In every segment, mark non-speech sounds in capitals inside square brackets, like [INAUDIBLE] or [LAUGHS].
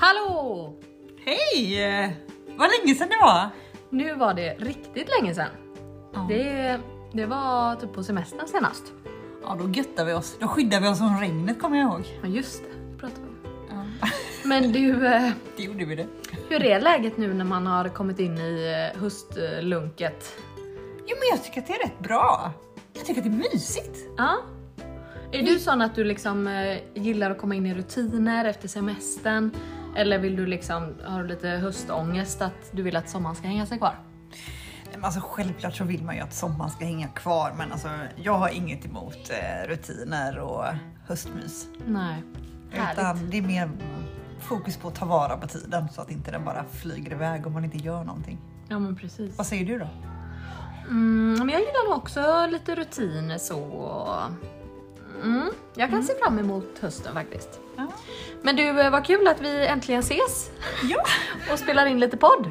Hallå! Hej! Vad länge sedan det var. Nu var det riktigt länge sedan. Ja. Det, det var typ på semestern senast. Ja, då göttar vi oss. Då skyddar vi oss från regnet kommer jag ihåg. Ja just det, det pratade vi om. Ja. Men du, [LAUGHS] eh, Det gjorde vi det. hur är läget nu när man har kommit in i eh, höstlunket? Jo, men jag tycker att det är rätt bra. Jag tycker att det är mysigt. Ja. Är du sån att du liksom eh, gillar att komma in i rutiner efter semestern? Eller vill du liksom, har du lite höstångest att du vill att sommaren ska hänga sig kvar? Alltså, självklart så vill man ju att sommaren ska hänga kvar, men alltså, jag har inget emot eh, rutiner och höstmys. Nej. Härligt. Utan det är mer fokus på att ta vara på tiden så att inte den bara flyger iväg om man inte gör någonting. Ja men precis. Vad säger du då? Mm, men jag gillar nog också lite rutiner så. Mm, jag kan se fram emot hösten faktiskt. Ja. Men du, eh, vad kul att vi äntligen ses ja. [LAUGHS] och spelar in lite podd.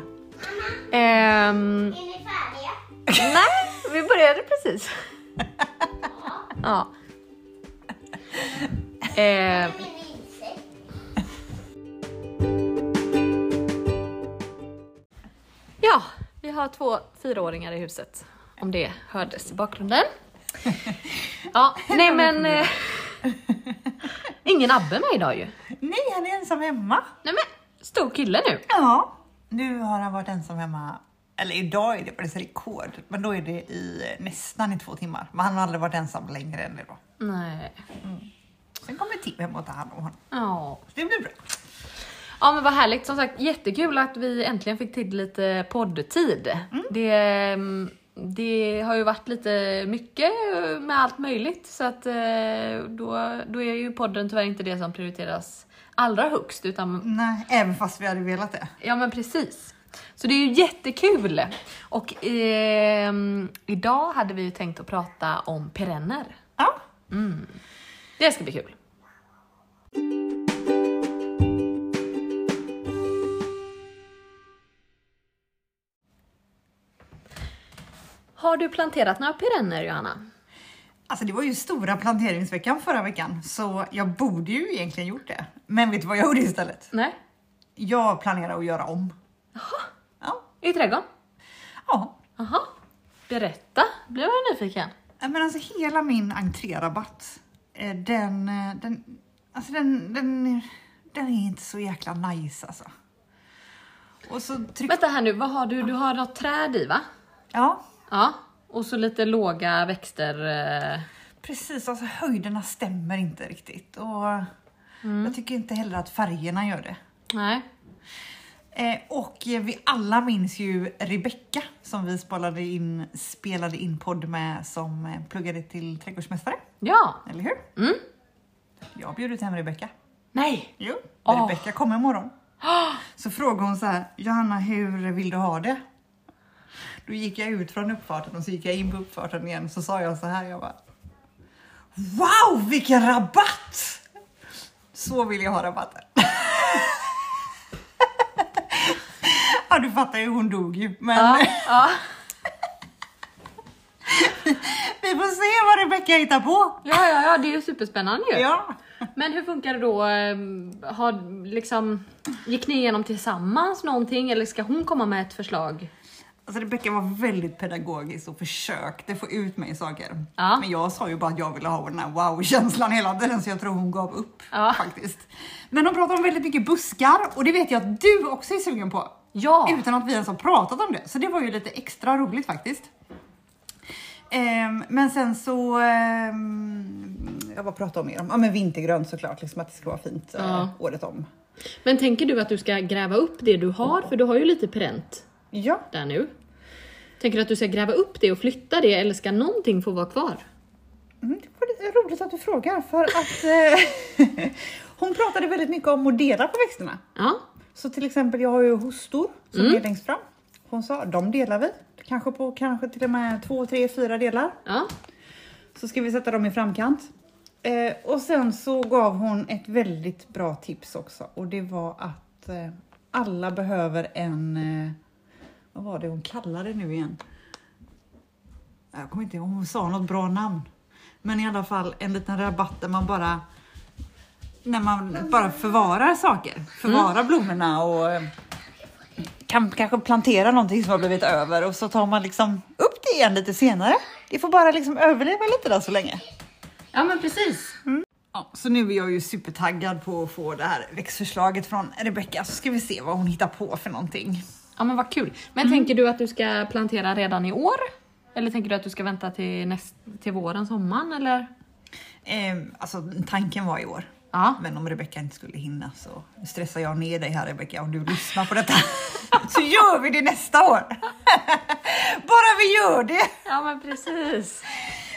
Ehm, Är ni färdiga? [LAUGHS] nej, vi började precis. [LAUGHS] ja. Ehm, ja, vi har två fyraåringar i huset. Om det hördes i bakgrunden. Ja, [LAUGHS] nej men... Eh, ingen Abbe med idag ju. Nej, han är ensam hemma. Nej men, stor kille nu. Ja, nu har han varit ensam hemma. Eller idag är det faktiskt rekord, men då är det i eh, nästan i två timmar. Men han har aldrig varit ensam längre än då. Nej. Sen kommer Tim hem och tar hand om honom. Ja. Så det blir bra. ja men vad härligt, som sagt jättekul att vi äntligen fick till lite poddtid. Mm, det har ju varit lite mycket med allt möjligt så att eh, då, då är ju podden tyvärr inte det som prioriteras allra högst utan Nej, även fast vi hade velat det. Ja men precis. Så det är ju jättekul. Och ehm, idag hade vi ju tänkt att prata om perenner. Ja, Det ska bli kul. Har du planterat några perenner Johanna? alltså det var ju stora planteringsveckan förra veckan, så jag borde ju egentligen gjort det. Men vet du vad jag gjorde istället? Nej? Jag planerar att göra om. Ja, I trädgården? ja. Jaha. Berätta, blir jag nyfiken. Men alltså hela min entrérabatt, eh, den, eh, den, alltså den, den, den är inte så jäkla nice alltså. Och så tryck... Vänta här nu, vad har du? Du har något träd i va? Ja, Ja. Och så lite låga växter. eh, precis. Alltså höjderna stämmer inte riktigt. Och jag tycker inte heller att färgerna gör det. Nej. Eh, och vi alla minns ju Rebecka som vi spelade in, spelade in podd med som eh, pluggade till trädgårdsmästare. Ja. Eller hur? Mm. Jag bjöd ut hem Rebecka. Nej. Jo, Åh. Rebecka kommer imorgon. [GASPS] Så frågade hon så här, Johanna hur vill du ha det? Då gick jag ut från uppfarten och så gick jag in på uppfarten igen så sa jag så här, jag bara Wow vilken rabatt! Så vill jag ha rabatten. [LAUGHS] ja du fattar ju, hon dog ju. Men Ja. ja. [LAUGHS] vi får se vad Rebecka hittar på. Ja, ja, ja, det är ju superspännande ju. Ja. Men hur funkar det då? ehm, Har, liksom, gick ni igenom tillsammans någonting eller ska hon komma med ett förslag? Alltså Rebecka var väldigt pedagogisk och försökte få ut mig saker. Ja. Men jag sa ju bara att jag ville ha den här wow-känslan hela tiden så jag tror hon gav upp Ja. faktiskt. Men hon pratar om väldigt mycket buskar och det vet jag att du också är sugen på. Ja. Utan att vi ens har pratat om det. Så det var ju lite extra roligt faktiskt. Ehm, men sen så, um, jag vad pratade om mer om? Ja men vintergrönt såklart, liksom att det ska vara fint eh, Ja. året om. Men tänker du att du ska gräva upp det du har? För du har ju lite perent Ja, där nu. Tänker du att du ska gräva upp det och flytta det eller ska någonting få vara kvar? Mm, det var lite roligt att du frågar för att eh, [LAUGHS] hon pratade väldigt mycket om att dela på växterna. Ja. Så till exempel, jag har ju hostor som är längst fram. Hon sa, de delar vi. Kanske på kanske till och med två, tre, fyra delar. Ja. Så ska vi sätta dem i framkant. Eh, och sen så gav hon ett väldigt bra tips också och det var att eh, alla behöver en, eh, vad var det hon kallade det nu igen? Jag kommer inte ihåg, hon sa något bra namn. Men i alla fall en liten rabatt där man bara när man bara förvarar saker. Förvarar blommorna och eh, kan kanske plantera någonting som har blivit över och så tar man liksom upp det igen lite senare. Det får bara liksom överleva lite där så länge. Ja men precis. Ja, så nu är jag ju supertaggad på att få det här växtförslaget från Rebecca så ska vi se vad hon hittar på för någonting. Ja men vad kul. Men tänker du att du ska plantera redan i år? Eller tänker du att du ska vänta till, näst, till våren, sommaren eller? Eh, alltså tanken var i år. Ja. Men om Rebecca inte skulle hinna så stressar jag ner dig här Rebecca om du lyssnar på detta. [LAUGHS] så gör vi det nästa år. [LAUGHS] Bara vi gör det. Ja men precis.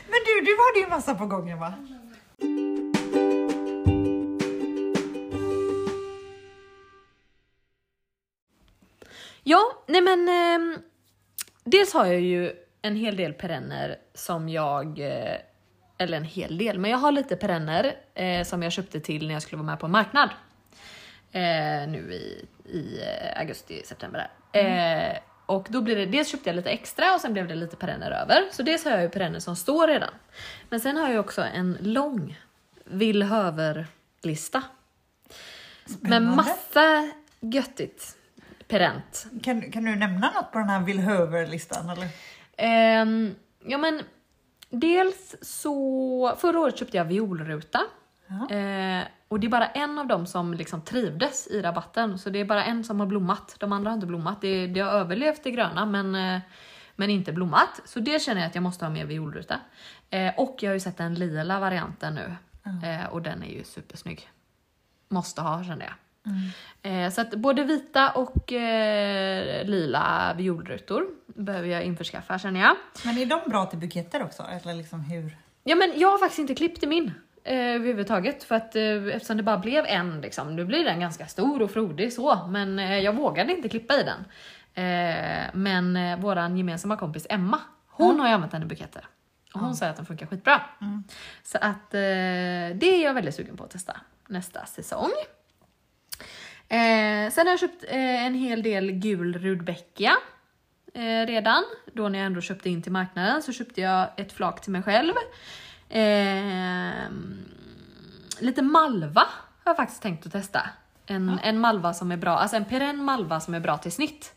Men du, du hade ju massa på gången va? Ja, nej men ehm, dels har jag ju en hel del perenner som jag, eh, eller en hel del, men jag har lite perenner eh, som jag köpte till när jag skulle vara med på en marknad. Eh, nu i, i eh, augusti, september där. Eh, och då blir det, dels köpte jag lite extra och sen blev det lite perenner över. Så dels har jag ju perenner som står redan. Men sen har jag också en lång villhöver-lista. Med massa göttigt perent. Kan, kan du nämna något på den här villhöver-listan eller? Ehm, ja men dels så, förra året köpte jag violruta. Ja. Eh, och det är bara en av dem som liksom trivdes i rabatten, så det är bara en som har blommat. De andra har inte blommat. Det, det har överlevt det gröna men, eh, men inte blommat. Så det känner jag att jag måste ha mer violruta. Eh, och jag har ju sett den lila varianten nu eh, och den är ju supersnygg. Måste ha kände jag. Eh, så att både vita och eh, lila violrutor behöver jag införskaffa känner jag. Men är de bra till buketter också? Eller liksom hur? Ja men jag har faktiskt inte klippt i min eh, överhuvudtaget för att eh, eftersom det bara blev en liksom, nu blir den ganska stor och frodig så men jag vågade inte klippa i den. Men våran gemensamma kompis Emma, hon har ju använt den i buketter. Och hon säger att den funkar skitbra. Så att det är jag väldigt sugen på att testa nästa säsong. Eh, sen har jag köpt eh, en hel del gul rudbeckia eh, redan. Då när jag ändå köpte in till marknaden så köpte jag ett flak till mig själv. Eh, lite malva har jag faktiskt tänkt att testa. En, en malva som är bra, alltså en perenn malva som är bra till snitt.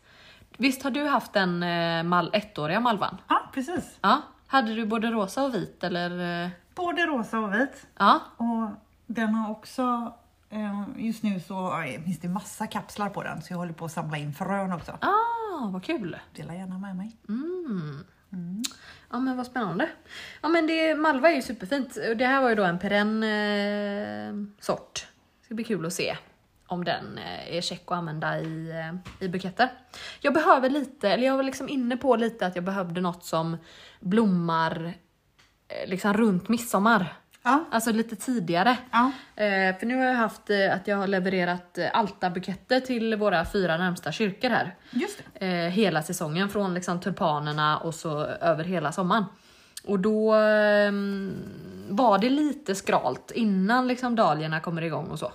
Visst har du haft den eh, mal, ettåriga malvan? Ja, precis. Ja. Hade du både rosa och vit eller? eh, Både rosa och vit. Ja. Och den har också, just nu så finns det massa kapslar på den så jag håller på att samla in frön också. Ah, vad kul! Dela gärna med mig. Mm. Ja men vad spännande. Ja men det, Malva är ju superfint. Det här var ju då en perenn eh, sort. Det ska bli kul att se om den eh, är check att använda i, eh, i buketter. Jag behöver lite, eller jag var liksom inne på lite att jag behövde något som blommar eh, liksom runt midsommar. Ja. Alltså lite tidigare. Ja. Eh, för nu har jag haft eh, att jag har levererat eh, altarbuketter till våra fyra närmsta kyrkor här Just eh, hela säsongen från liksom tulpanerna och så över hela sommaren. Och då ehm, var det lite skralt innan liksom dahliorna kommer igång och så.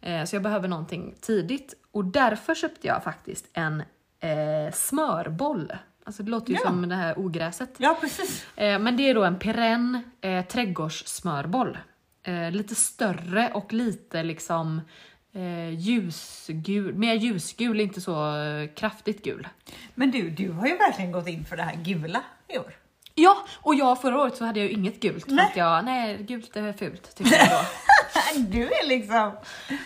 Eh, så jag behöver någonting tidigt och därför köpte jag faktiskt en eh, smörboll. Alltså det låter ju Ja. som det här ogräset. Ja, precis. Eh, men det är då en perenn eh, trädgårdssmörboll. Eh, lite större och lite liksom eh, ljusgul, mer ljusgul, inte så eh, kraftigt gul. Men du, du har ju verkligen gått in för det här gula i år. Ja, och jag förra året så hade jag ju inget gult för Nej. att jag, nej gult är fult tyckte jag då. [LAUGHS] Du är liksom...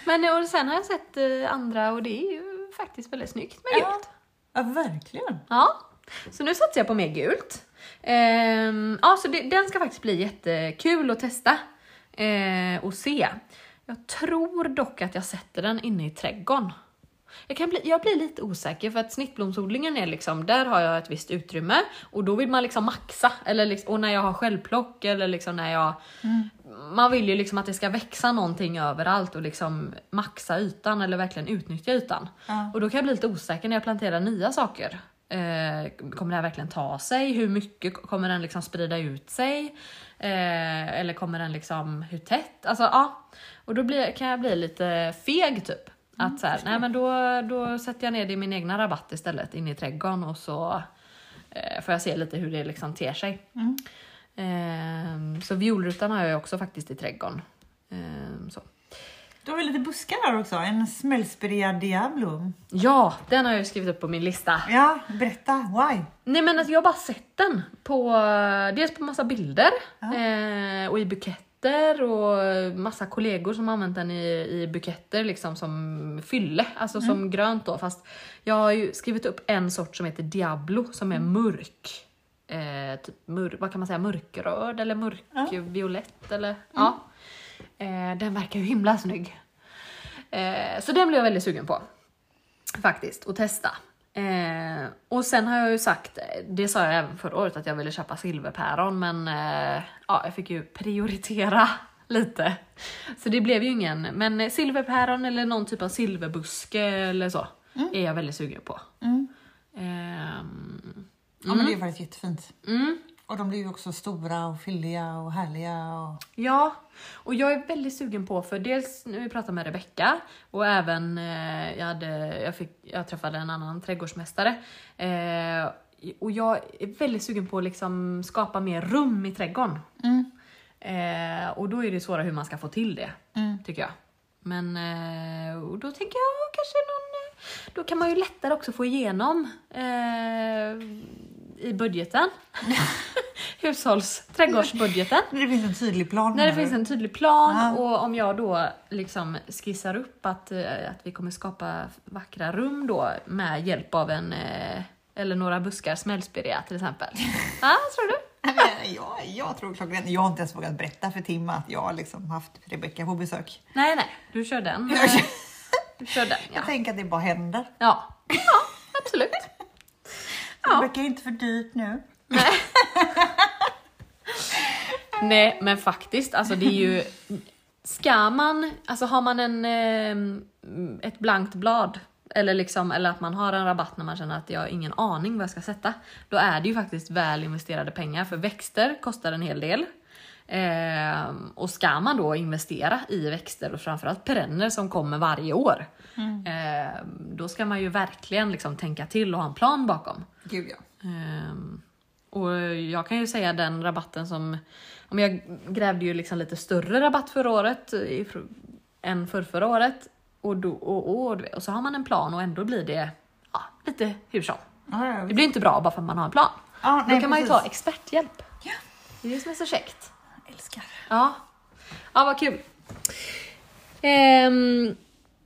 Men och sen har jag sett eh, andra och det är ju faktiskt väldigt snyggt med Ja. gult. Ja, verkligen. Ja, så nu satsar jag på mer gult. Ehm, ja, så det, den ska faktiskt bli jättekul att testa eh, och se. Jag tror dock att jag sätter den inne i trädgården. Jag, kan bli, jag blir lite osäker för att snittblomsodlingen är liksom, där har jag ett visst utrymme och då vill man liksom maxa. Eller liksom, och när jag har självplock eller liksom när jag... Man vill ju liksom att det ska växa någonting överallt och liksom maxa ytan eller verkligen utnyttja ytan. Ja. Och då kan jag bli lite osäker när jag planterar nya saker. Eh, kommer det här verkligen ta sig? Hur mycket kommer den liksom sprida ut sig? Eh, eller kommer den liksom, hur tätt? Alltså ja. Och då blir, kan jag bli lite feg typ. Att så här, nej men då, då sätter jag ner det i min egna rabatt istället inne i trädgården och så eh, får jag se lite hur det liksom ter sig. Mm. Ehm, så violrutan har jag också faktiskt i trädgården. Ehm, så. Du har ju lite buskar här också. En smällspirea diablo. Ja, den har jag skrivit upp på min lista. Ja, berätta. Why? Nej men alltså jag har bara sett den på, dels på massa bilder Ja. eh, och i buketter och massa kollegor som har använt den i, i buketter liksom som fylle, alltså som grönt då fast jag har ju skrivit upp en sort som heter Diablo som är mörk. Eh, typ mör, vad kan man säga, mörkröd eller mörkviolett eller ja. Eh, den verkar ju himla snygg. Eh, så den blev jag väldigt sugen på. Faktiskt, att testa. Eh, och sen har jag ju sagt, det sa jag även förra året, att jag ville köpa silverpäron men eh, ja, jag fick ju prioritera [LAUGHS] lite. Så det blev ju ingen, men silverpäron eller någon typ av silverbuske eller så är jag väldigt sugen på. Mm. Ehm, Ja, men det är faktiskt jättefint. mm. Och de blir ju också stora och fylliga och härliga. Och... Ja, och jag är väldigt sugen på, för dels nu vi pratade med Rebecka och även eh, jag, hade, jag, fick, jag träffade en annan trädgårdsmästare. Eh, och jag är väldigt sugen på att liksom skapa mer rum i trädgården. Mm. Eh, och då är det svårare hur man ska få till det, Mm. tycker jag. Men eh, och då tänker jag kanske någon... Då kan man ju lättare också få igenom eh, i budgeten. [LAUGHS] Hushålls trädgårdsbudgeten. [LAUGHS] När det finns en tydlig plan. När det finns en tydlig plan Ja. och om jag då liksom skissar upp att, eh, att vi kommer skapa vackra rum då med hjälp av en eh, eller några buskar smällspirea till exempel. [LAUGHS] Ja, tror du? Jag, jag tror klockan... Jag har inte ens vågat berätta för Tim att jag har liksom haft Rebecka på besök. Nej, nej, du kör den. Jag, Du kör den, ja. jag tänker att det bara händer. Ja, ja absolut. Ja. Rebecka är inte för dyrt nu. [LAUGHS] Nej, men faktiskt, alltså det är ju... Ska man, alltså har man en, eh, ett blankt blad eller, liksom, eller att man har en rabatt när man känner att jag har ingen aning vad jag ska sätta. Då är det ju faktiskt väl investerade pengar för växter kostar en hel del. Eh, och ska man då investera i växter och framförallt perenner som kommer varje år. Eh, då ska man ju verkligen liksom tänka till och ha en plan bakom. Gud ja. Ehm, och jag kan ju säga den rabatten som, om jag grävde ju liksom lite större rabatt förra året ifr- än för förra året och, då, och, och, och så har man en plan och ändå blir det ja, lite hur som. Ja, ja, Det blir inte bra bara för att man har en plan. Ja, Då nej, kan man ju precis. ta experthjälp. Ja. Det är det som är så käckt. Älskar. Ja, ja vad kul. Ehm,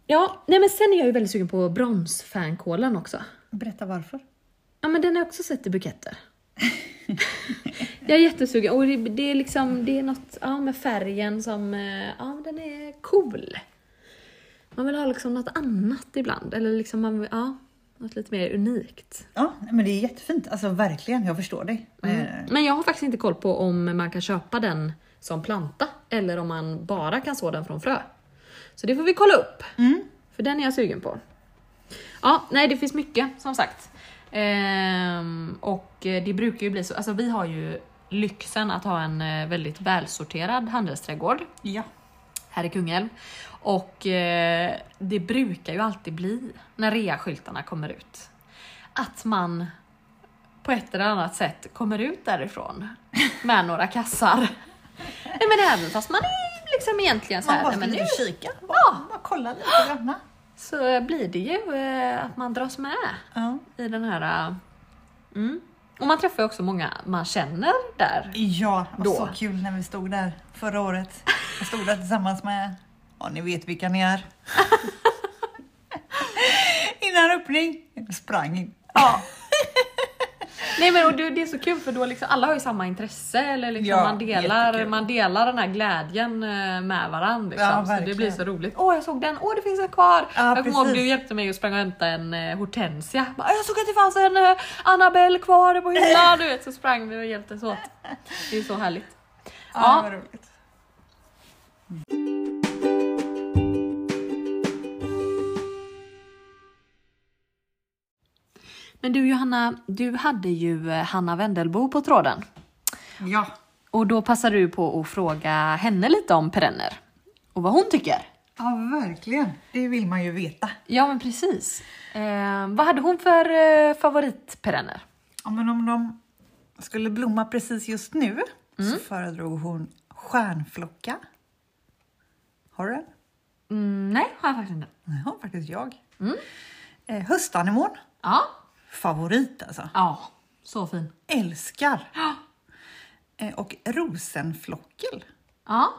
ja, nej men sen är jag ju väldigt sugen på bronsfänkålen också. Berätta varför. Ja men den har jag också sett i buketter. [LAUGHS] jag är jättesugen och det, det är liksom, det är något ja, med färgen som, eh, ja den är cool. Man vill ha liksom något annat ibland, eller liksom man vill, ja, något lite mer unikt. Ja, men det är jättefint. Alltså verkligen, jag förstår dig. Eh, Men jag har faktiskt inte koll på om man kan köpa den som planta eller om man bara kan så den från frö. Så det får vi kolla upp. Mm. För den är jag sugen på. Ja, nej det finns mycket som sagt. Ehm, och det brukar ju bli så, alltså vi har ju lyxen att ha en eh, väldigt välsorterad handelsträdgård Ja. här i Kungälv. Och eh, det brukar ju alltid bli, när reaskyltarna kommer ut, att man på ett eller annat sätt kommer ut därifrån med några kassar. Nej men även fast man är liksom egentligen så Man här, bara ska men ut nu kika. Bara, Ja. bara kolla lite grann. Så blir det ju eh, att man dras med Ja. i den här... eh, Mm. Och man träffar också många man känner där. Ja, och Då. så kul när vi stod där förra året. Jag stod där tillsammans med, ja ni vet vilka ni är. [LAUGHS] Innan öppning, sprang in. Ja. Nej men och det, det är så kul för då liksom, alla har ju samma intresse eller liksom Ja, man, delar, jättekul. man delar den här glädjen eh, med varandra. Liksom. Ja, så det blir så roligt. Åh jag såg den, åh det finns en kvar! Ja, jag kommer ihåg du hjälpte mig och sprang och hämtade en eh, hortensia. Jag såg att det fanns en eh, Annabelle kvar på hyllan. [LAUGHS] Du vet, så sprang vi och hjälptes åt. Det är så härligt. Ja, Ja. vad roligt. Men du Johanna, du hade ju eh, Hanna Wendelbo på tråden. Ja, Och då passade du på att fråga henne lite om perenner. Och vad hon tycker. ja verkligen. Det vill man ju veta. Ja men precis. Eh, vad hade hon för eh, favoritperenner? Ja, men om de skulle blomma precis just nu Mm. så föredrog hon stjärnflocka. Har du den? Mm, nej, har jag faktiskt inte. Ja, faktiskt jag. Mm. Eh, höstanemon. Ja. Favorit alltså. Ja, så fin. Älskar. [GASPS] Ja. Eh, och rosenflockel. Ja.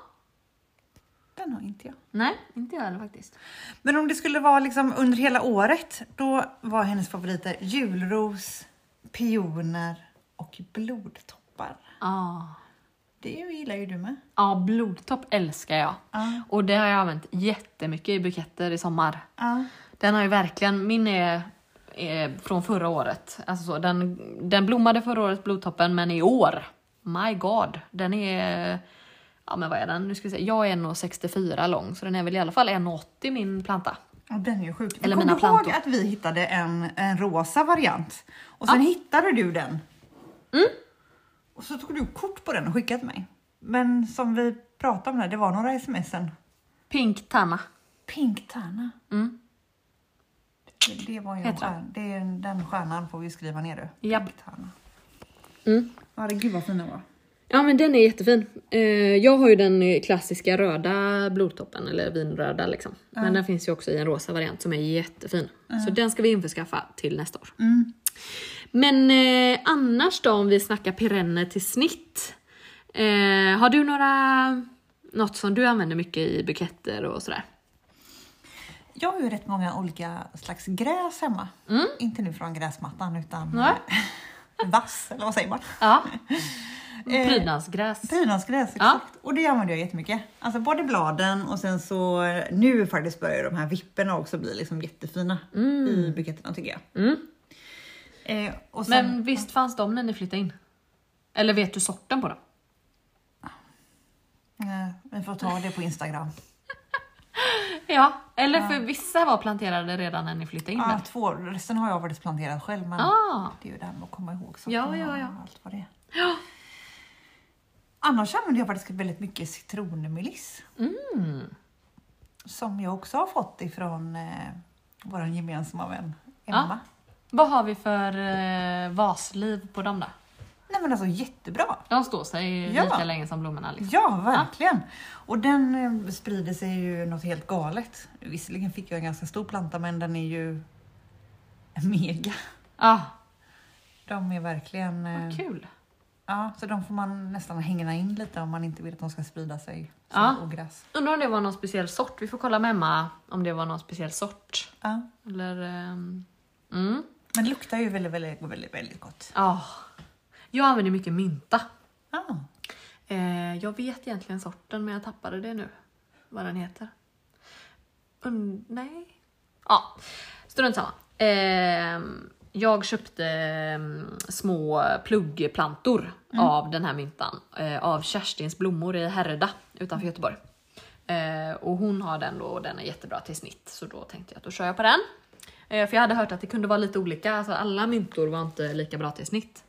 Den har inte jag. Nej, inte jag heller faktiskt. Men om det skulle vara liksom under hela året, då var hennes favoriter julros, pioner och blodtoppar. Ja. Det gillar ju du med. Ja, blodtopp älskar jag. Ja. Och det har jag använt jättemycket i buketter i sommar. Ja. Den har ju verkligen, min är, är från förra året. Alltså så, den, den blommade förra året, blodtoppen, men i år, my god, den är, ja men vad är den? Nu ska vi se, jag är 1,64 lång så den är väl i alla fall 1,80 min planta. Och den är ju sjuk. Eller mina du ihåg plantor. att vi hittade en, en rosa variant? Och sen hittade du den. Mm. Och så tog du kort på den och skickade till mig. Men som vi pratade om där, det var några smsen. Pink Tanna. Pink Tana. Mm. Det, var ju en den. Det är den stjärnan får vi skriva ner du. Japp. Mm. Ja, det, gud vad fina var. Ja men den är jättefin. Eh, jag har ju den eh, klassiska röda blodtoppen, eller vinröda liksom. Men den finns ju också i en rosa variant som är jättefin. Så den ska vi införskaffa till nästa år. Mm. Men eh, annars då om vi snackar perenner till snitt. Eh, har du några, något som du använder mycket i buketter och sådär? Jag har ju rätt många olika slags gräs hemma. Inte nu från gräsmattan utan Mm. Nej. [LAUGHS] vass, eller vad säger man? Ja. [LAUGHS] Eh, Prydnadsgräs. Prydnadsgräs, Ja. exakt. Och det använder jag jättemycket. Alltså både bladen och sen så nu faktiskt börjar de här vipporna också bli liksom jättefina i buketterna tycker jag. Mm. Eh, sen, Men visst fanns de när ni flyttade in? Eller vet du sorten på dem? eh, vi får ta det på Instagram. [LAUGHS] Ja, eller för vissa var planterade redan när ni flyttade in Ja, där. två, resten har jag faktiskt planterat själv men Ah. det är ju det här med att komma ihåg Ja, sorterna ja, ja. och allt vad det är. Annars använder jag faktiskt väldigt mycket citronmeliss. Mm. Som jag också har fått ifrån eh, vår gemensamma vän Ja. Emma. Vad har vi för eh, vasliv på dem då? Nej men alltså jättebra! De står sig Ja. lika länge som blommorna. Liksom. Ja, verkligen. Och den eh, sprider sig ju något helt galet. Visserligen fick jag en ganska stor planta men den är ju mega. Ja, De är verkligen... eh, vad kul. Ja, så de får man nästan hänga in lite om man inte vill att de ska sprida sig som Ja. ogräs. Undrar om det var någon speciell sort. Vi får kolla med Emma om det var någon speciell sort. Ja. Eller... ehm, Mm. Men det luktar ju väldigt, väldigt, väldigt, väldigt gott. Ja. Jag använder mycket mynta. Ja. Eh, jag vet egentligen sorten men jag tappade det nu. Vad den heter. Und nej. Ja, strunt samma. Eh, jag köpte mm, små pluggplantor av den här myntan. Eh, av Kerstins blommor i Härryda utanför Göteborg. Eh, och hon har den då och den är jättebra till snitt. Så då tänkte jag att då kör jag på den. Eh, för jag hade hört att det kunde vara lite olika, alltså alla myntor var inte lika bra till snitt.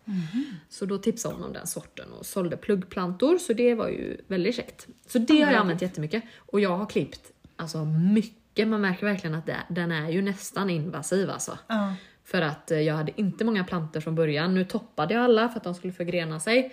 Så då tipsade hon om den sorten och sålde pluggplantor så det var ju väldigt käckt. Så det har jag använt jättemycket och jag har klippt alltså mycket. Man märker verkligen att det, den är ju nästan invasiv alltså. Ja. För att eh, jag hade inte många plantor från början. Nu toppade jag alla för att de skulle förgrena sig.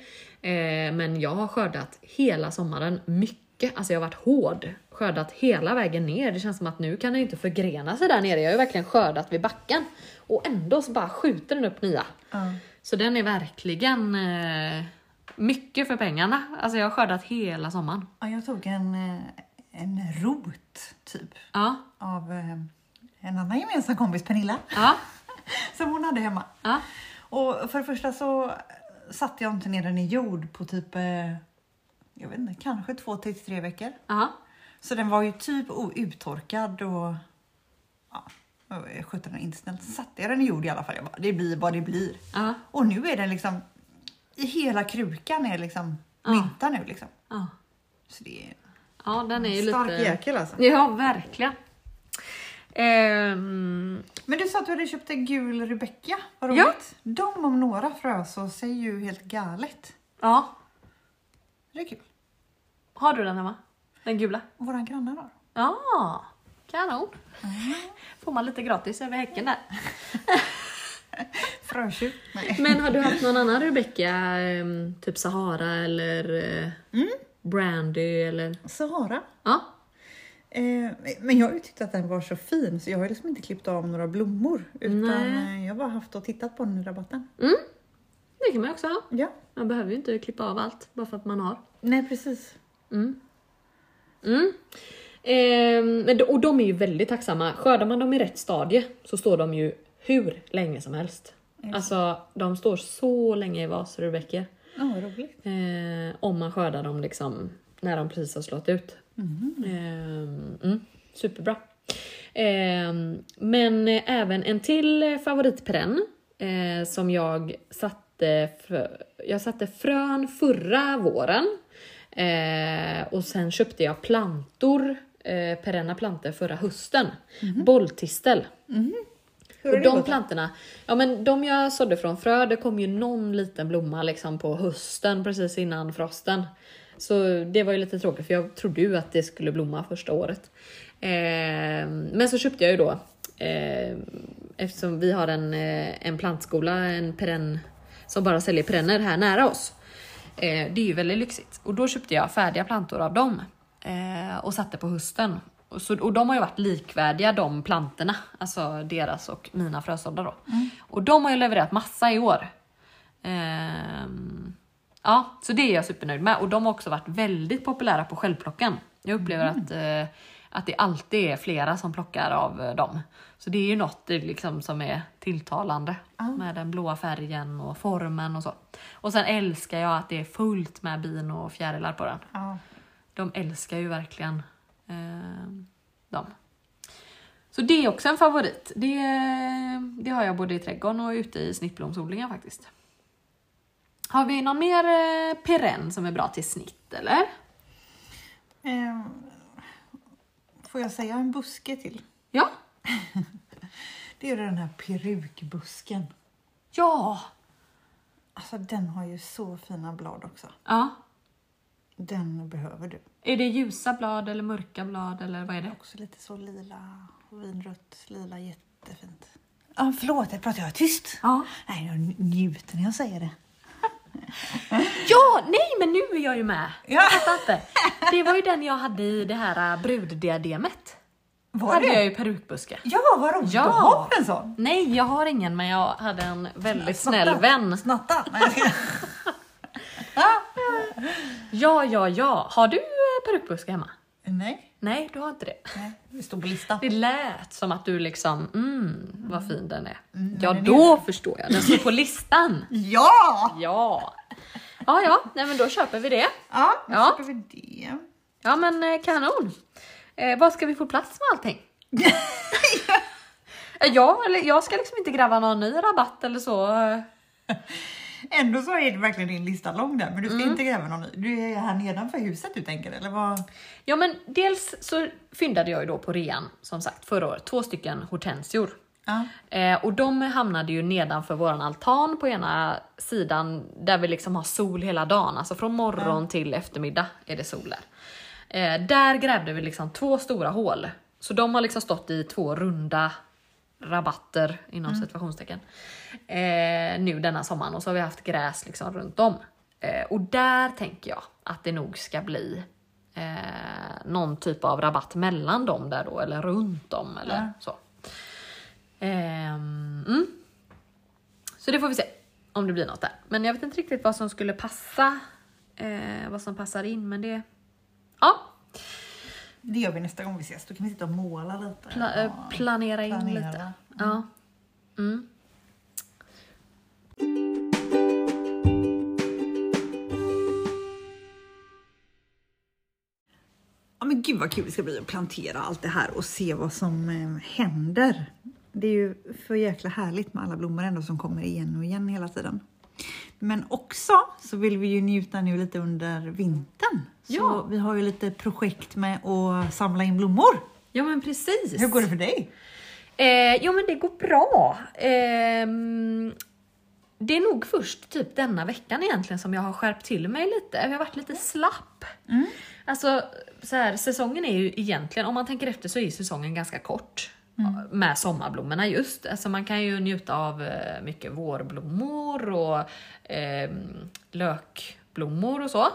Eh, men jag har skördat hela sommaren mycket. Alltså jag har varit hård. Skördat hela vägen ner. Det känns som att nu kan den inte förgrena sig där nere. Jag har ju verkligen skördat vid backen. Och ändå så bara skjuter den upp nya. Ja. Så den är verkligen eh, mycket för pengarna. Alltså jag har skördat hela sommaren. Ja, jag tog en, eh, en rot typ Ja, av eh, en annan gemensam kompis, Pernilla, ja, [LAUGHS] som hon hade hemma. ja. Och för det första så satte jag inte ner den i jord på typ, eh, jag vet inte, kanske två till tre veckor. ja. Så den var ju typ uttorkad och ja, jag skötte den inte snällt. Så satte jag den i jord i alla fall. Jag bara, det blir vad det blir. ja. Och nu är den liksom, i hela krukan är liksom mynta nu liksom. ja. Så det är Ja, den är ju stark lite... jäkel alltså. Ja, verkligen. Ehm, Men du sa att du hade köpt en gul Rebecca. Vad Ja. De om några frös och ser ju helt galet. ja. Det är kul. Har du den hemma? Den gula? Våra grannar har. Ja, kanon. Får man lite gratis över häcken där. [LAUGHS] Frötjuv? Nej. Men har du haft någon annan Rebecca, ehm, typ Sahara eller eh, Brandy eller? Sahara. Ja, Eh, men jag har ju tyckt att den var så fin så jag har liksom inte klippt av några blommor. Utan Nej. jag har bara haft och tittat på den i rabatten. Det kan man också ha. Ja. Man behöver ju inte klippa av allt bara för att man har. Nej precis. Mm. Mm. Ehm, och de är ju väldigt tacksamma. Skördar man dem i rätt stadie så står de ju hur länge som helst. Alltså de står så länge i vaser ur bäcker. Ja, vad roligt. Eh, om man skördar dem liksom när de precis har slått ut. Ehm, mm, superbra. Ehm, men även en till favoritperenn eh, som jag satte, jag satte frön förra våren. Eh, och sen köpte jag plantor, eh, perenna plantor förra hösten. Bolltistel. Hur har Och de plantorna, ja men de jag sådde från frö, det kom ju någon liten blomma liksom på hösten precis innan frosten. Så det var ju lite tråkigt för jag trodde ju att det skulle blomma första året. Eh, men så köpte jag ju då, eh, eftersom vi har en, eh, en plantskola, en perenn som bara säljer perenner här nära oss. Eh, det är ju väldigt lyxigt. Och då köpte jag färdiga plantor av dem eh, och satte på hösten. Och, så, och de har ju varit likvärdiga de plantorna, alltså deras och mina frösådda då. Och de har ju levererat massa i år. Ehm, ja, så det är jag supernöjd med. Och de har också varit väldigt populära på självplocken. Jag upplever att, eh, att det alltid är flera som plockar av eh, dem. Så det är ju något eh, liksom, som är tilltalande med den blåa färgen och formen och så. Och sen älskar jag att det är fullt med bin och fjärilar på den. Ja. De älskar ju verkligen eh, dem. Så det är också en favorit. Det, det har jag både i trädgården och ute i snittblomsodlingen faktiskt. Har vi någon mer eh, perenn som är bra till snitt eller? Eh, får jag säga en buske till? Ja. [LAUGHS] Det är den här perukbusken. Ja! Alltså den har ju så fina blad också. Ja. Den behöver du. Är det ljusa blad eller mörka blad eller vad är det? Också lite så lila, vinrött, lila, jättefint. Ja, förlåt, jag pratar jag tyst? Ja. Nej, jag njuter när jag säger det. Ja, nej men nu är jag ju med. Ja. Jag fattar inte. Det var ju den jag hade i det här äh, bruddiademet. Var hade det? jag ju perukbuske. Ja, vad roligt. Ja. Du har en sån. Nej, jag har ingen men jag hade en väldigt snäll vän. Snatta. [LAUGHS] Ja, ja, ja. Har du eh, perukbuske hemma? Nej, Nej, du har inte det. nej, det står på listan. Det lät som att du liksom, mm, vad fin den är. Mm, ja, den då förstår jag. Den står på listan. [LAUGHS] Ja! Ja. Ja, ja, nej men då köper vi det. Ja, då Ja. köper vi det. Ja, men eh, kanon. Eh, vad ska vi få plats med allting? [LAUGHS] Eh, ja, eller jag ska liksom inte gräva någon ny rabatt eller så. [LAUGHS] Ändå så är det verkligen din lista lång där, men du ska Mm. inte gräva någon ny. Du är här nedanför huset du tänker, eller vad? Ja, men dels så fyndade jag ju då på rean, som sagt, förra året, två stycken hortensior. Ja. Eh, och de hamnade ju nedanför våran altan på ena sidan där vi liksom har sol hela dagen, alltså från morgon till eftermiddag är det sol där. Eh, där grävde vi liksom två stora hål, så de har liksom stått i två runda rabatter inom situationstecken eh, nu denna sommaren och så har vi haft gräs liksom runt om. Eh, och där tänker jag att det nog ska bli eh, någon typ av rabatt mellan dem där då eller runt dem eller Ja. så. Ehm, mm. Så det får vi se om det blir något där. Men jag vet inte riktigt vad som skulle passa. Eh, vad som passar in men det... Ja, Det gör vi nästa gång vi ses. Då kan vi sitta och måla lite. pla- Ja. planera in planera. lite. Ja. Mm. Ja men gud vad kul det ska bli att plantera allt det här och se vad som eh, händer. Det är ju för jäkla härligt med alla blommor ändå som kommer igen och igen hela tiden. Men också så vill vi ju njuta nu lite under vintern. Så Ja. vi har ju lite projekt med att samla in blommor. ja men precis. Hur går det för dig? Eh, jo men det går bra. Ehm, det är nog först typ denna veckan egentligen som jag har skärpt till mig lite. Jag har varit lite slapp. Alltså så här, säsongen är ju egentligen, om man tänker efter så är säsongen ganska kort. Med sommarblommorna just. Alltså man kan ju njuta av eh, mycket vårblommor och eh, snittblommor och så.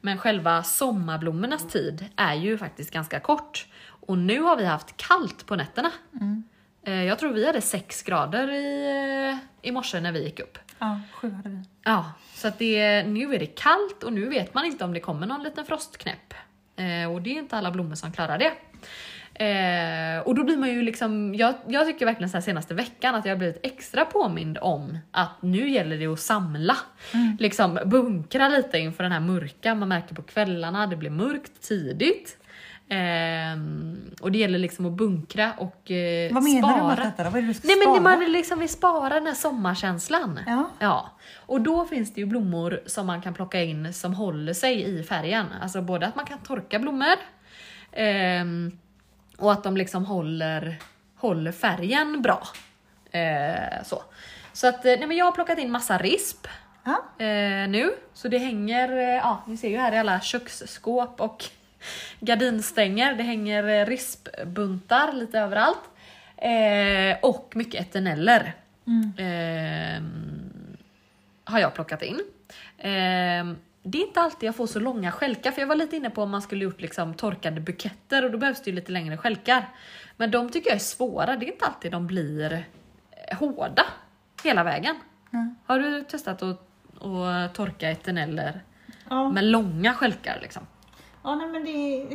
Men själva sommarblommornas tid är ju faktiskt ganska kort. Och nu har vi haft kallt på nätterna. Eh, Jag tror vi hade 6 grader i, eh, i morse när vi gick upp. Ja, sju hade vi. Ja, så att det, nu är det kallt och nu vet man inte om det kommer någon liten frostknäpp. Och det är inte alla blommor som klarar det. Eh, och då blir man ju liksom, jag, jag tycker verkligen så senaste veckan att jag har blivit extra påmind om att nu gäller det att samla. Liksom bunkra lite inför den här mörka, man märker på kvällarna, det blir mörkt tidigt. Ehm, och det gäller liksom att bunkra och eh, Vad menar du spara. med detta då? Vad är det du ska Nej men spara? man liksom vill spara den här sommarkänslan. Ja. ja. Och då finns det ju blommor som man kan plocka in som håller sig i färgen. Alltså både att man kan torka blommor ehm, och att de liksom håller, håller färgen bra. Eh, så så att, eh, nej men jag har plockat in massa risp eh, nu. Så det hänger, eh, ja ni ser ju här i alla köksskåp och [LAUGHS] gardinstänger. Det hänger eh, rispbuntar lite överallt. Eh, och mycket eterneller. Eh, har jag plockat in. Det är inte alltid jag får så långa skälkar för jag var lite inne på om man skulle gjort liksom torkade buketter och då behövs det ju lite längre skälkar. Men de tycker jag är svåra, det är inte alltid de blir eh, hårda hela vägen. Har du testat att, att torka eterneller Ja. med långa skälkar liksom? ja, nej men det...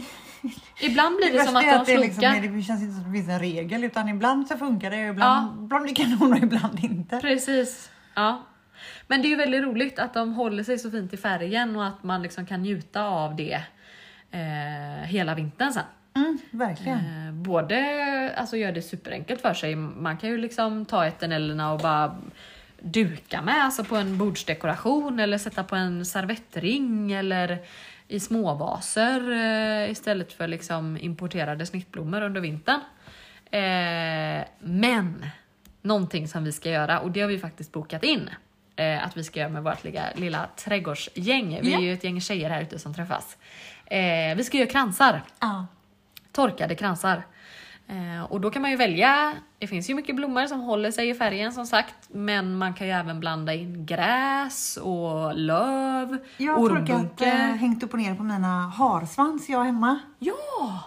[LAUGHS] Ibland blir det, Det som att att de det, liksom, slunkar. är- det känns inte som att det finns en regel utan ibland så funkar det ibland, ibland blir det kanon och ibland inte. Precis. Ja. Men det är ju väldigt roligt att de håller sig så fint i färgen och att man liksom kan njuta av det eh, hela vintern sen. Mm, verkligen. Eh, både alltså gör det superenkelt för sig. Man kan ju liksom ta eternellerna och bara duka med alltså på en bordsdekoration eller sätta på en servettring eller i småvaser eh, istället för liksom importerade snittblommor under vintern. Eh, men någonting som vi ska göra och det har vi faktiskt bokat in eh, att vi ska göra med vårt lilla, lilla trädgårdsgäng. Vi är Ja. ju ett gäng tjejer här ute som träffas. Eh, vi ska göra kransar Ja. torkade kransar. Eh, och då kan man ju välja, det finns ju mycket blommor som håller sig i färgen som sagt, men man kan ju även blanda in gräs och löv, Jag har torkat, eh, hängt upp och ner på mina harsvans jag har hemma. Ja,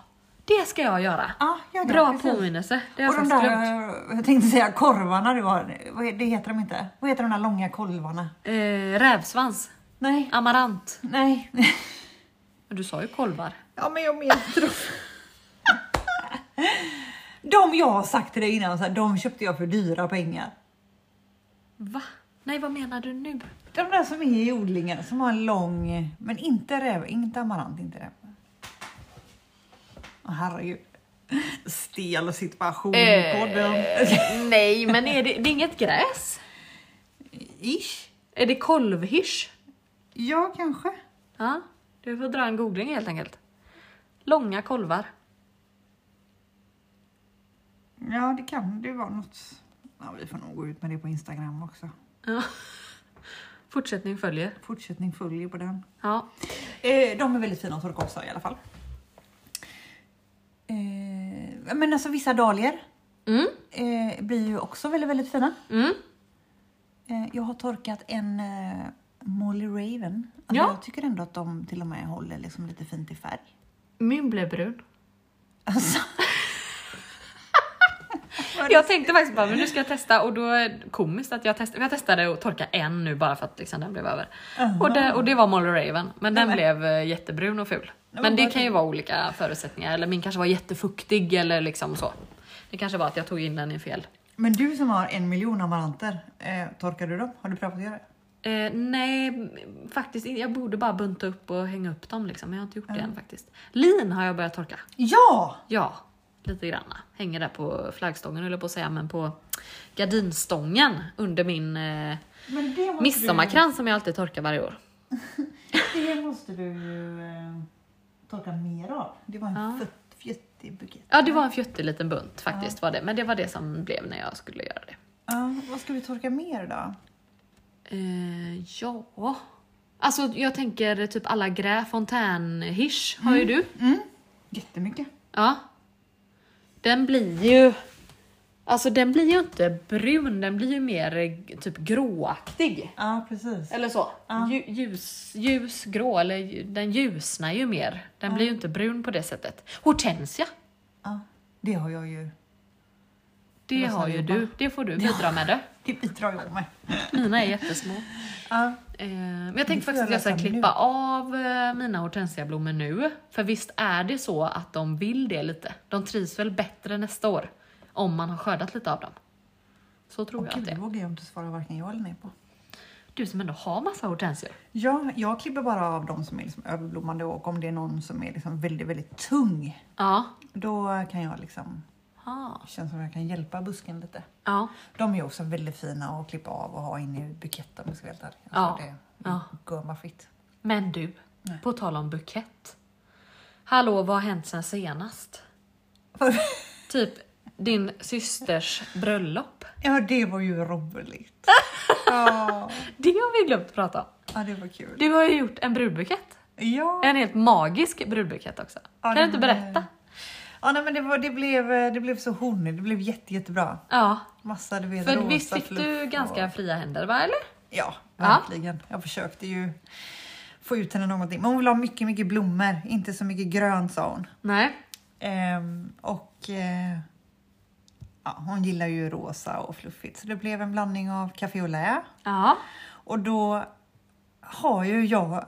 det ska jag göra. Ja, gör det, Bra precis. påminnelse, det har Och jag de där, glömt. eh, jag tänkte säga korvarna du har, vad det heter de inte? Vad heter de där långa kolvarna? Eh, rävsvans, Nej, amarant. nej. [LAUGHS] Men Du sa ju kolvar. Ja men jag menar dem. De jag har sagt till dig innan, så här, de köpte jag för dyra pengar. Va? Nej, vad menar du nu? De där som är i odlingen, som har en lång, men inte räv, inte amarant, inte räv. Herregud. Stel situation i podden. [LAUGHS] nej, men är det, det är inget gräs? Ish. Är det kolvhirs? Ja, kanske. Ja, du får dra en googling helt enkelt. Långa kolvar. Ja, det kan det vara något. Ja, vi får nog gå ut med det på Instagram också. Ja. Fortsättning följer. Fortsättning följer på den. Ja. Eh, de är väldigt fina att torka också i alla fall. Eh, men alltså vissa dahlior Mm. eh, blir ju också väldigt, väldigt fina. Mm. Eh, jag har torkat en eh, Molly Raven. Alltså, Ja. Jag tycker ändå att de till och med håller liksom lite fint i färg. Min blev brun. [LAUGHS] Alltså. [LAUGHS] Jag tänkte faktiskt bara, men nu ska jag testa och då är det komiskt att jag testade. Jag testade att torka en nu bara för att liksom den blev över. Och det, och det var Molly Raven, men den men- blev eh, jättebrun och ful. Men det kan ju vara olika förutsättningar, eller min kanske var jättefuktig eller liksom så. Det kanske var att jag tog in den i fel. Men du som har en miljon amaranter, eh, torkar du dem? Har du provat att göra det? Eh, nej, faktiskt. Jag borde bara bunta upp och hänga upp dem liksom. men Jag har inte gjort det än faktiskt. Lin har jag börjat torka. Ja! Ja, lite granna. Hänger där på flaggstången eller på att säga, men på gardinstången under min eh, midsommarkrans som jag alltid torkar varje år. Du, [LAUGHS] det måste du ju eh, torka mer av. Det var en Ja. ja. fjuttig bukett. Ja, det var en fjuttig liten bunt faktiskt var det, men det var det som blev när jag skulle göra det. Ja, vad ska vi torka mer då? Eh, ja, alltså jag tänker typ alla grä, fontänhirs har ju du. Mm. Jättemycket. Ja. Den blir ju Alltså den blir ju inte brun, den blir ju mer eh, typ gråaktig. Ja, precis. Eller så. Ja. Lju- Ljus, ljusgrå, eller den ljusnar ju mer. Den blir ju inte brun på det sättet. Hortensia, Ja, det har jag ju. det sa har ju Jobba? du. Det får du bidra med det. [LAUGHS] Det bidrar jag med. Mina är jättesmå. Ja. Eh, men jag tänkte faktiskt att jag ska jag klippa av eh, mina hortensiablommor nu. För visst är det så att de vill det lite. De trivs väl bättre nästa år. Om man har skördat lite av dem. Så tror Åh, jag gud, att det det är. vågar jag inte svara varken ja eller nej på. Du som ändå har massa hortensior. Ja, jag klipper bara av de som är liksom överblommande och om det är någon som är liksom väldigt, väldigt tung, Ja. då kan jag liksom, Ah. känns som jag kan hjälpa busken lite. Ja. De är också väldigt fina att klippa av och ha inne i buketten om jag ska vara helt ärlig. Ja. Alltså, det Ja. går bara fritt. Men du, Nej. på tal om bukett. Hallå, vad har hänt sen senast? [LAUGHS] Typ din systers bröllop. ja, det var ju roligt. [LAUGHS] ja. Det har vi glömt prata om. ja, det var kul. Du har ju gjort en brudbukett. Ja. En helt magisk brudbukett också. Ja, kan du inte var- berätta? Ja, nej, men det, var, det, blev, det blev så honigt. Det blev jätte, jättebra. Ja, Massa du vet, för rosa visst fick du ganska och... fria händer, va? Eller? Ja, Ja. verkligen. Jag försökte ju få ut henne någonting. Men hon vill ha mycket, mycket blommor. Inte så mycket grönt sa hon. Nej. Ehm, och eh, ja, hon gillar ju rosa och fluffigt. Så det blev en blandning av café au lait. Ja. Och då har ju jag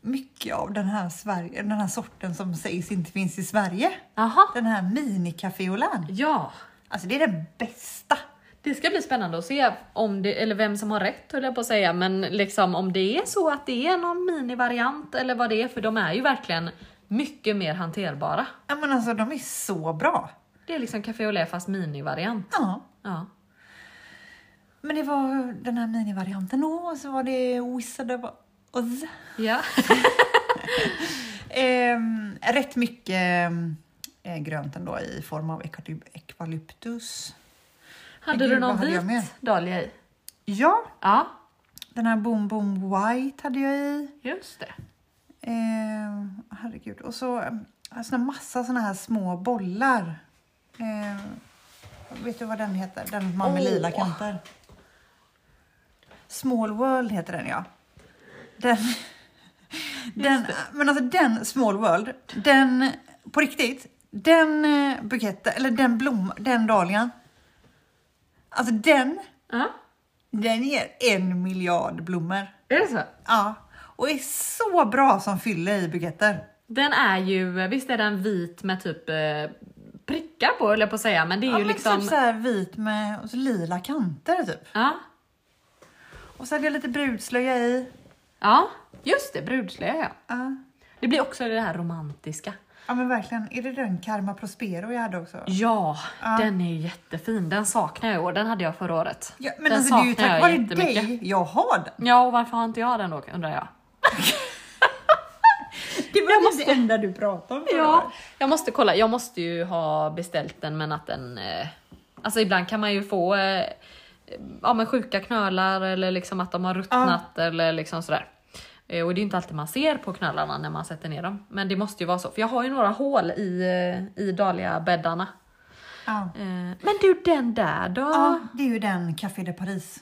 mycket av den här, Sverige, den här sorten som sägs inte finns i Sverige. Jaha. Den här mini-café lait. Ja. Alltså det är den bästa. Det ska bli spännande att se om det, eller vem som har rätt höll jag på att säga, men liksom om det är så att det är någon minivariant eller vad det är, för de är ju verkligen mycket mer hanterbara. Ja, men alltså de är så bra. Det är liksom café au lait fast minivariant. Ja. Ja. Men det var den här minivarianten då, och så var det Wizard of Oz. Ja. [LAUGHS] Ehm, rätt mycket eh, grönt ändå i form av ekvaly- ekvalyptus. Hade du någon vit dahlia i? Ja, Ja, den här Boom Boom White hade jag i. just det. Ehm, herregud. Och så alltså, en massa såna här små bollar. Ehm, vet du vad den heter? Den man med Åh. lila kanter. Small World heter den ja. Den, [LAUGHS] den, men alltså den Small World, den på riktigt, den eh, buketten, eller den blom, den dahlian. Alltså den, Ja, den ger en miljard blommor. är det så? Ja, och är så bra som fylle i buketter. Den är ju, visst är den vit med typ eh, prickar på jag på att säga, men det är Ja, ju men liksom... typ så här vit med och så lila kanter typ. Ja, Och så hade jag lite brudslöja i. ja, just det, brudslöja ja. Ja. Det blir också det här romantiska. ja men verkligen, är det den Karma Prospero jag hade också? Ja, Ja. den är ju jättefin. Den saknar jag i år. Den hade jag förra året. Ja, men den alltså det är ju saknar tack vare dig jag har den. Ja, och varför har inte jag den då undrar jag? [LAUGHS] Det var det enda du pratade om Ja, året. jag måste kolla. Jag måste ju ha beställt den men att den... Eh, alltså ibland kan man ju få eh, ja, men sjuka knölar eller liksom att de har ruttnat eller liksom sådär. Eh, och det är ju inte alltid man ser på knölarna när man sätter ner dem. Men det måste ju vara så. För jag har ju några hål i, eh, i dahlia-bäddarna. Ja. Eh, men du den där då? ja, det är ju den Café de Paris.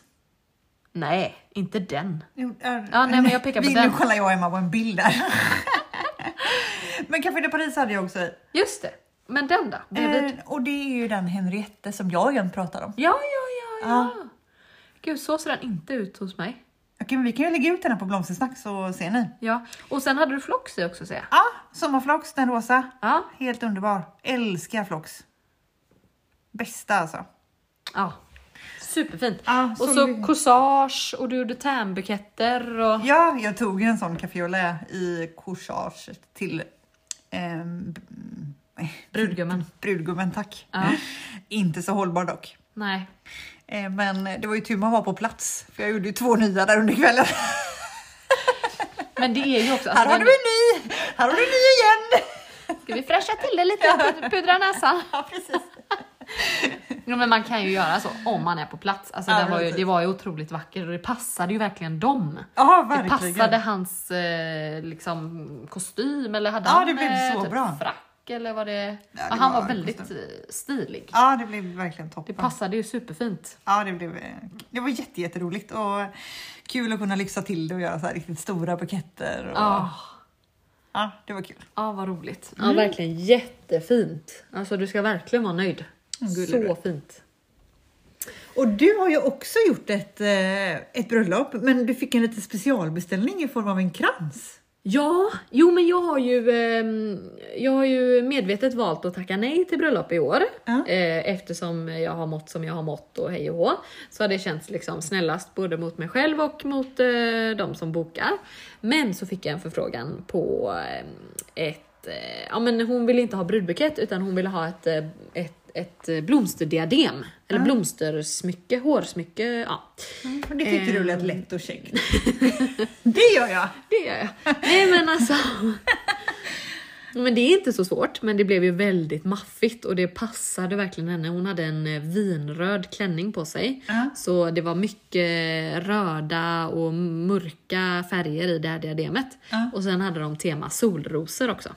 Nej, inte den. Jo, är- Ja, nej, men jag pekar på den. Nu kollar jag och Emma på en bild där. [LAUGHS] men Café de Paris hade jag också i. Just det. Men den då? Bredvid? Eh, och det är ju den Henriette som jag igen pratar om. Ja, ja, ja, ja. Gud, så ser den inte ut hos mig. Okej, men vi kan ju lägga ut den här på Blomstersnack så ser ni. Ja, och sen hade du flox i också ser jag. Ja, Sommarflox, den rosa. Ja, Helt underbar. Älskar Flox. Bästa alltså. ja. Superfint. Ja, och så vi- corsage och du gjorde tämbuketter och... Ja, jag tog en sån lait i corsage till b- Brudgummen. brudgummen, tack. Ja. [LAUGHS] Inte så hållbar dock. Nej. Eh, Men det var ju tur man var på plats, för jag gjorde ju två nya där under kvällen. [LAUGHS] Men det är ju också... Här har du en ny! Här har du en ny igen! Ska vi fräscha till det lite? [LAUGHS] Pud- Pudra näsan? Ja, precis. Ja, men man kan ju göra så om man är på plats. Alltså, Ja, det, var ju, det var ju otroligt vackert och det passade ju verkligen dem. Ja, Det verkligen. passade hans eh, liksom, kostym eller hade Ja, han det blev eh, så typ bra. frack eller var det... Ja, Ja, det han var var väldigt kostym. eh, stilig. Ja, det blev verkligen Det toppen. passade ju superfint. Ja, det, blev, det var jätte, jätteroligt och kul att kunna lyxa till det och göra så här riktigt stora buketter. Och, Ja, ja, det var kul. ja vad roligt. Ja, verkligen jättefint. Alltså du ska verkligen vara nöjd. Så fint. Och du har ju också gjort ett, eh, ett bröllop, men du fick en liten specialbeställning i form av en krans. Ja, jo men jag har ju, ehm, jag har ju medvetet valt att tacka nej till bröllop i år. Ja. Eh, eftersom jag har mått som jag har mått och hej och hå. Så har det känts liksom snällast både mot mig själv och mot eh, de som bokar. Men så fick jag en förfrågan på eh, ett, ja men hon ville inte ha brudbukett utan hon ville ha ett, ett, ett eh, blomsterdiadem. Eller blomstersmycke, hårsmycke, ja. Och det tyckte du Ehm. lät lätt och käckt. [LAUGHS] det gör jag! [LAUGHS] Det gör jag. Nej men alltså. [LAUGHS] Men det är inte så svårt, men det blev ju väldigt maffigt och det passade verkligen henne. Hon hade en eh, vinröd klänning på sig. Ja. Så det var mycket röda och mörka färger i det här diademet. Ja. Och sen hade de tema solrosor också.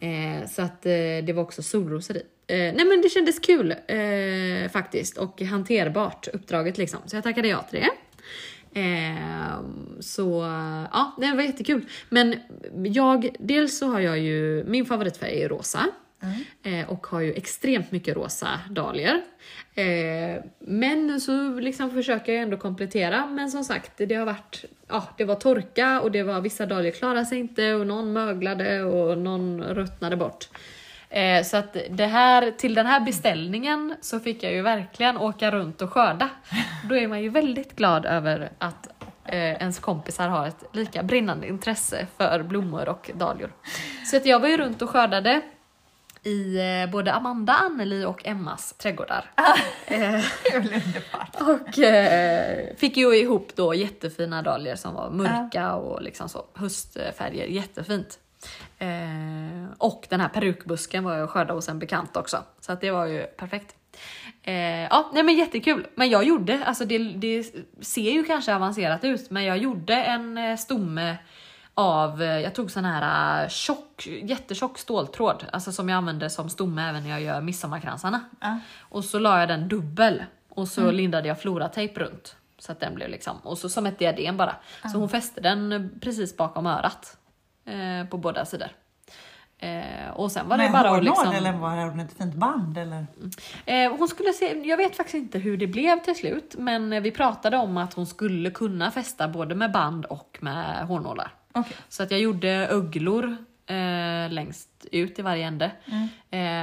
Eh, så att eh, det var också solrosor i. Eh, nej men det kändes kul eh, faktiskt och hanterbart uppdraget liksom. Så jag tackade ja till det. Eh, så ja, det var jättekul. Men jag, dels så har jag ju, min favoritfärg är rosa. Eh, och har ju extremt mycket rosa dahlior. Eh, men så liksom försöker jag ändå komplettera. Men som sagt, det har varit, ja det var torka och det var vissa dahlior klarade sig inte och någon möglade och någon ruttnade bort. Eh, så att det här, till den här beställningen så fick jag ju verkligen åka runt och skörda. Då är man ju väldigt glad över att eh, ens kompisar har ett lika brinnande intresse för blommor och dahlior. Så att jag var ju runt och skördade i eh, både Amanda, Anneli och Emmas trädgårdar. Eh, blev underbart. och eh, fick ju ihop då jättefina dahlior som var mörka och liksom så höstfärger, jättefint. Eh, och den här perukbusken var jag och skördade hos en bekant också. Så att det var ju perfekt. Eh, ja, nej men jättekul. Men jag gjorde, alltså det, det ser ju kanske avancerat ut, men jag gjorde en eh, stomme av, eh, jag tog sån här eh, tjock, jättetjock ståltråd, alltså som jag använder som stomme även när jag gör midsommarkransarna. Ja. Och så la jag den dubbel och så lindade jag floratejp runt. Så att den blev liksom, och så som ett diadem bara. Så hon fäste den precis bakom örat. Eh, på båda sidor. Eh, och sen var det Med bara hårnål liksom... eller var det ett fint band? Eller? Eh, hon skulle se, jag vet faktiskt inte hur det blev till slut, men vi pratade om att hon skulle kunna fästa både med band och med hårnålar. Okej. Så att jag gjorde öglor eh, längst ut i varje ände. Mm.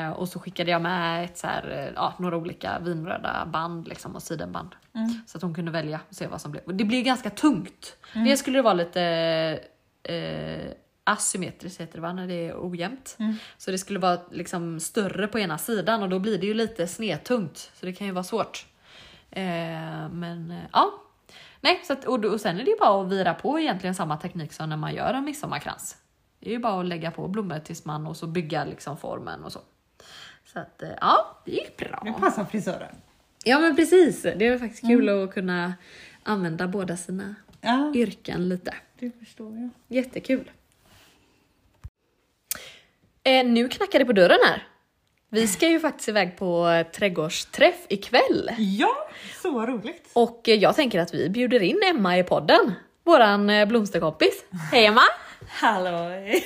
Eh, och så skickade jag med ett så här, eh, ja, några olika vinröda band liksom, och sidenband. Mm. Så att hon kunde välja och se vad som blev. Det blir ganska tungt. Det skulle det vara lite eh, asymmetriskt heter det va, när det är ojämnt. Så det skulle vara liksom större på ena sidan och då blir det ju lite snedtungt. Så det kan ju vara svårt. Eh, men eh, ja. Nej, så att, och, och sen är det ju bara att vira på egentligen samma teknik som när man gör en midsommarkrans. Det är ju bara att lägga på blommor tills man och så bygga liksom formen och så. Så att eh, ja, det gick bra. Det passar frisören. Ja men precis, det är faktiskt kul att kunna använda båda sina Ja, yrken lite. det förstår jag. Jättekul. Eh, nu knackar det på dörren här. Vi ska ju faktiskt iväg på trädgårdsträff ikväll. Ja, så roligt. Och eh, jag tänker att vi bjuder in Emma i podden. Våran eh, blomsterkompis. Hej Emma! Halloj! [LAUGHS]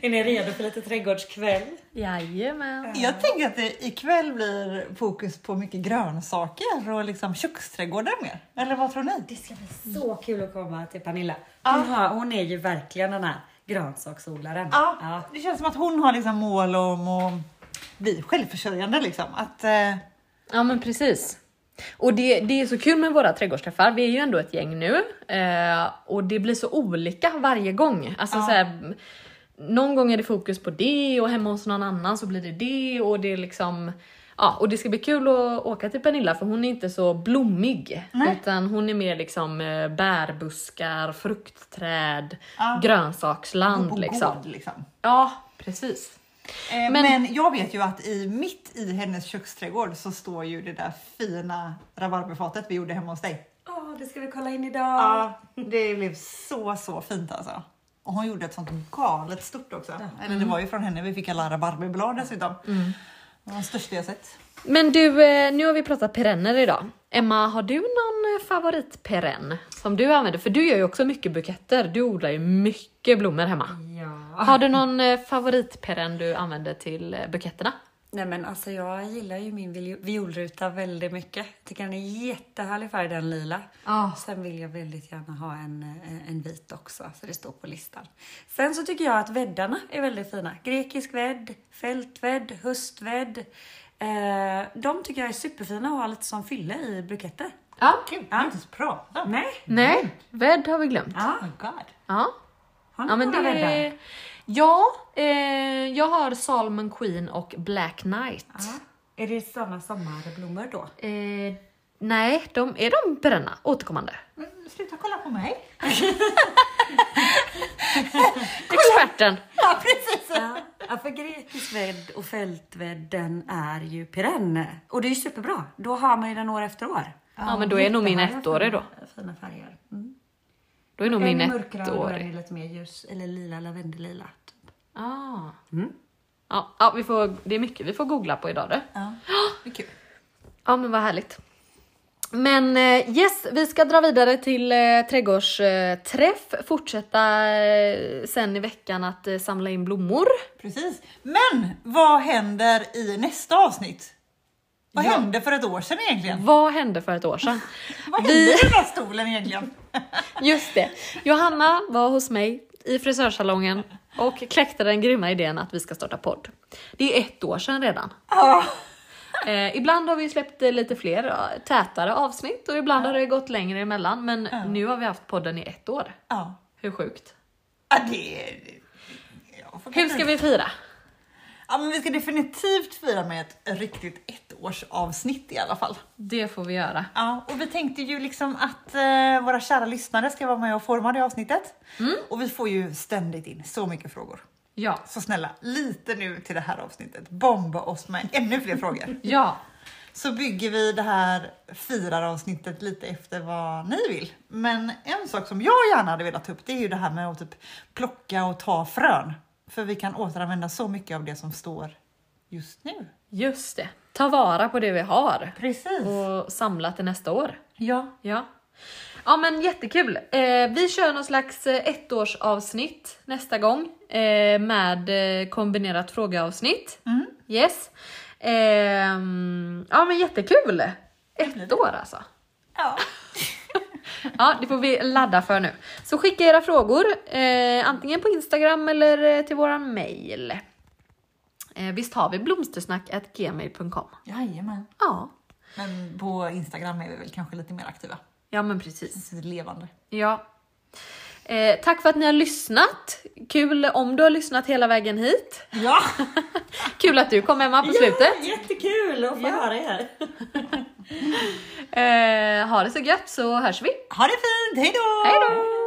är ni redo för lite trädgårdskväll? Jajamän. Jag tänker att det ikväll blir fokus på mycket grönsaker och liksom köksträdgårdar mer. Eller vad tror ni? Det ska bli så kul att komma till Pernilla. Hon, har, hon är ju verkligen den här grönsaksodlaren. Ja, det känns som att hon har liksom mål om att bli självförsörjande liksom. Att, eh, Ja men precis. Och det, det är så kul med våra trädgårdsträffar, vi är ju ändå ett gäng nu eh, och det blir så olika varje gång. Alltså Ja. så här, någon gång är det fokus på det och hemma hos någon annan så blir det det och det är liksom Ja, och det ska bli kul att åka till Pernilla för hon är inte så blommig. Nej. Utan hon är mer liksom eh, bärbuskar, fruktträd, Ja. grönsaksland på liksom. gård liksom. Ja, precis. Eh, Men- men... jag vet ju att i, mitt i hennes köksträdgård så står ju det där fina rabarberfatet vi gjorde hemma hos dig. Åh, det ska vi kolla in idag. Ja, det blev så, så fint alltså. Och hon gjorde ett sånt galet stort också. Eller det var ju från henne vi fick alla rabarberblad dessutom. Var den största jag sett. Men du, eh, nu har vi pratat perenner idag. Emma, har du någon eh, favoritperenn som du använder? För du gör ju också mycket buketter. Du odlar ju mycket blommor hemma. Ja. Har du någon eh, favoritperenn du använder till buketterna? Nej men alltså jag gillar ju min viol- violruta väldigt mycket. Tycker den är jättehärlig färg, den lila. Ja. Sen vill jag väldigt gärna ha en, eh, en vit också, så det står på listan. Sen så tycker jag att väddarna är väldigt fina. Grekisk vädd, fältvädd, höstvädd. Eh, de tycker jag är superfina att ha lite som fylle i buketter. Ja. Kul, jag har inte ens pratat. Nej. Nej, vädd har vi glömt. Ja. Oh my god. Ja. Har ni Ja, men några det... väddar? Ja, eh, jag har Salmon Queen och Black Knight. Ja. Är det sådana sommarblommor då? Eh, nej, de, är de perenna? Återkommande? Men sluta kolla på mig. [LAUGHS] Experten! Ja, precis. Ja, ja, för grekisk vädd och fältvädd den är ju perenn. Och det är ju superbra. Då har man ju den år efter år. Ja, men då är nog min ettårig då. Fina, färger. Mm. Då är nog Den min är mörkgrön och den ettårig. är lite mer ljus, eller lila lavendellila. Ah. Mm. Ja, ja vi får, det är mycket vi får googla på idag du. Ja, det är kul. Ja men vad härligt. Men eh, yes, vi ska dra vidare till eh, trädgårdsträff. Fortsätta eh, sen i veckan att eh, samla in blommor. Precis. Men vad händer i nästa avsnitt? Vad Ja. hände för ett år sedan egentligen? Vad hände för ett år sedan? [LAUGHS] Vad hände Vi- i den här stolen egentligen? [LAUGHS] Just det. Johanna var hos mig i frisörsalongen och kläckte den grymma idén att vi ska starta podd. Det är ett år sedan redan. Ja. Eh, ibland har vi släppt eh, lite fler tätare avsnitt och ibland har det gått längre emellan. Men nu har vi haft podden i ett år. Ja. Hur sjukt? Ja, det... Hur ska vi fira? Ja, men vi ska definitivt fira med ett riktigt ettårsavsnitt i alla fall. Det får vi göra. Ja, och vi tänkte ju liksom att eh, våra kära lyssnare ska vara med och forma det avsnittet. Och vi får ju ständigt in så mycket frågor. Ja. Så snälla, lite nu till det här avsnittet. Bomba oss med ännu fler frågor. [LAUGHS] Ja. Så bygger vi det här firar-avsnittet lite efter vad ni vill. Men en sak som jag gärna hade velat ta upp det är ju det här med att typ plocka och ta frön. För vi kan återanvända så mycket av det som står just nu. Just det. Ta vara på det vi har Precis. och samla till nästa år. Ja. Ja. Ja men jättekul. Eh, vi kör någon slags eh, ettårsavsnitt nästa gång eh, med eh, kombinerat frågeavsnitt. Yes. Ehm, ja men jättekul. Ett år alltså. ja. Ja, det får vi ladda för nu. Så skicka era frågor eh, antingen på Instagram eller eh, till våran mail. Eh, visst har vi blomstersnack.gmail.com? Jajamän. Ja. Men på Instagram är vi väl kanske lite mer aktiva. Ja men precis. Levande. Ja. Eh, tack för att ni har lyssnat. Kul om du har lyssnat hela vägen hit. Ja! [LAUGHS] Kul att du kom Emma på slutet. jättekul att få höra er. [LAUGHS] Eh, ha det så gött så hörs vi. Ha det fint, hej då! Hej då!